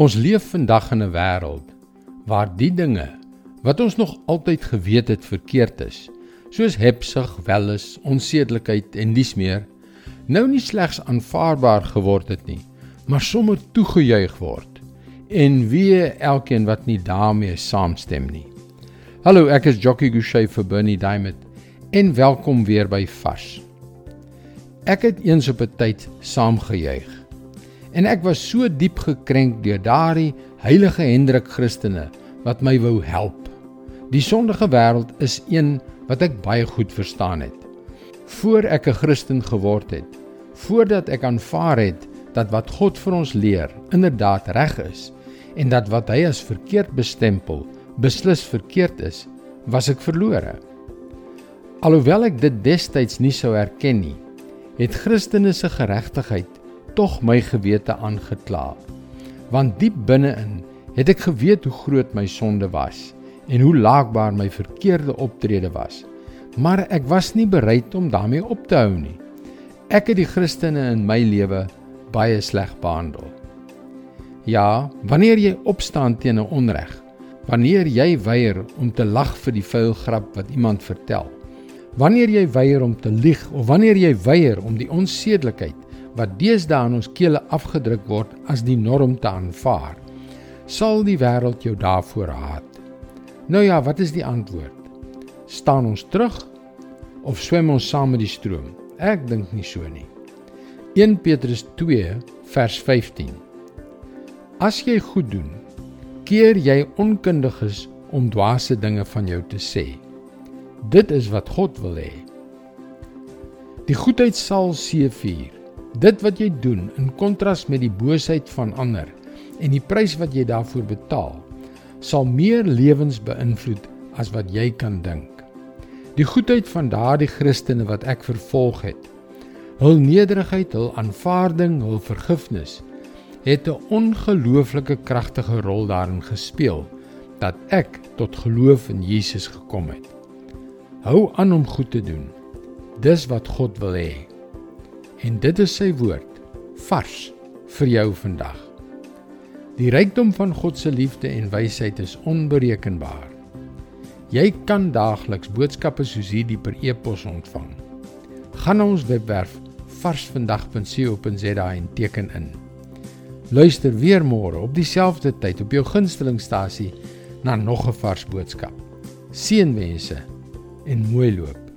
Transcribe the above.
Ons leef vandag in 'n wêreld waar die dinge wat ons nog altyd geweet het verkeerd is, soos hebsug, welis, onsedelikheid en dis meer, nou nie slegs aanvaarbaar geword het nie, maar sommer toegejuig word. En wie elkeen wat nie daarmee saamstem nie. Hallo, ek is Jockey Gouchee vir Bernie Diamond en welkom weer by Vars. Ek het eens op 'n tyd saamgejuig en ek was so diep gekrenk deur daardie heilige Hendrik Christene wat my wou help. Die sondige wêreld is een wat ek baie goed verstaan het. Voor ek 'n Christen geword het, voordat ek aanvaar het dat wat God vir ons leer inderdaad reg is en dat wat hy as verkeerd bestempel beslis verkeerd is, was ek verlore. Alhoewel ek dit destyds nie sou erken nie, het Christene se geregtigheid tog my gewete aangekla. Want diep binne-in het ek geweet hoe groot my sonde was en hoe laakbaar my verkeerde optrede was. Maar ek was nie bereid om daarmee op te hou nie. Ek het die Christene in my lewe baie sleg behandel. Ja, wanneer jy opstaan teen 'n onreg, wanneer jy weier om te lag vir die vuil grap wat iemand vertel, wanneer jy weier om te lieg of wanneer jy weier om die onsedelikheid wat deesdae in ons kele afgedruk word as die norm te aanvaar, sal die wêreld jou daarvoor haat. Nou ja, wat is die antwoord? Staan ons terug of swem ons saam met die stroom? Ek dink nie so nie. 1 Petrus 2 vers 15. As jy goed doen, keer jy onkundiges om dwaase dinge van jou te sê. Dit is wat God wil hê. Die goedheid sal seëvier. Dit wat jy doen in kontras met die boosheid van ander en die prys wat jy daarvoor betaal, sal meer lewens beïnvloed as wat jy kan dink. Die goedheid van daardie Christene wat ek vervolg het, hul nederigheid, hul aanvaarding, hul vergifnis, het 'n ongelooflike kragtige rol daarin gespeel dat ek tot geloof in Jesus gekom het. Hou aan om goed te doen. Dis wat God wil hê. En dit is sy woord vars vir jou vandag. Die rykdom van God se liefde en wysheid is onberekenbaar. Jy kan daagliks boodskappe soos hierdie per e-pos ontvang. Gaan na ons webwerf varsvandag.co.za en teken in. Luister weer môre op dieselfde tyd op jou gunstelingstasie na nog 'n vars boodskap. Seënwense en mooi loop.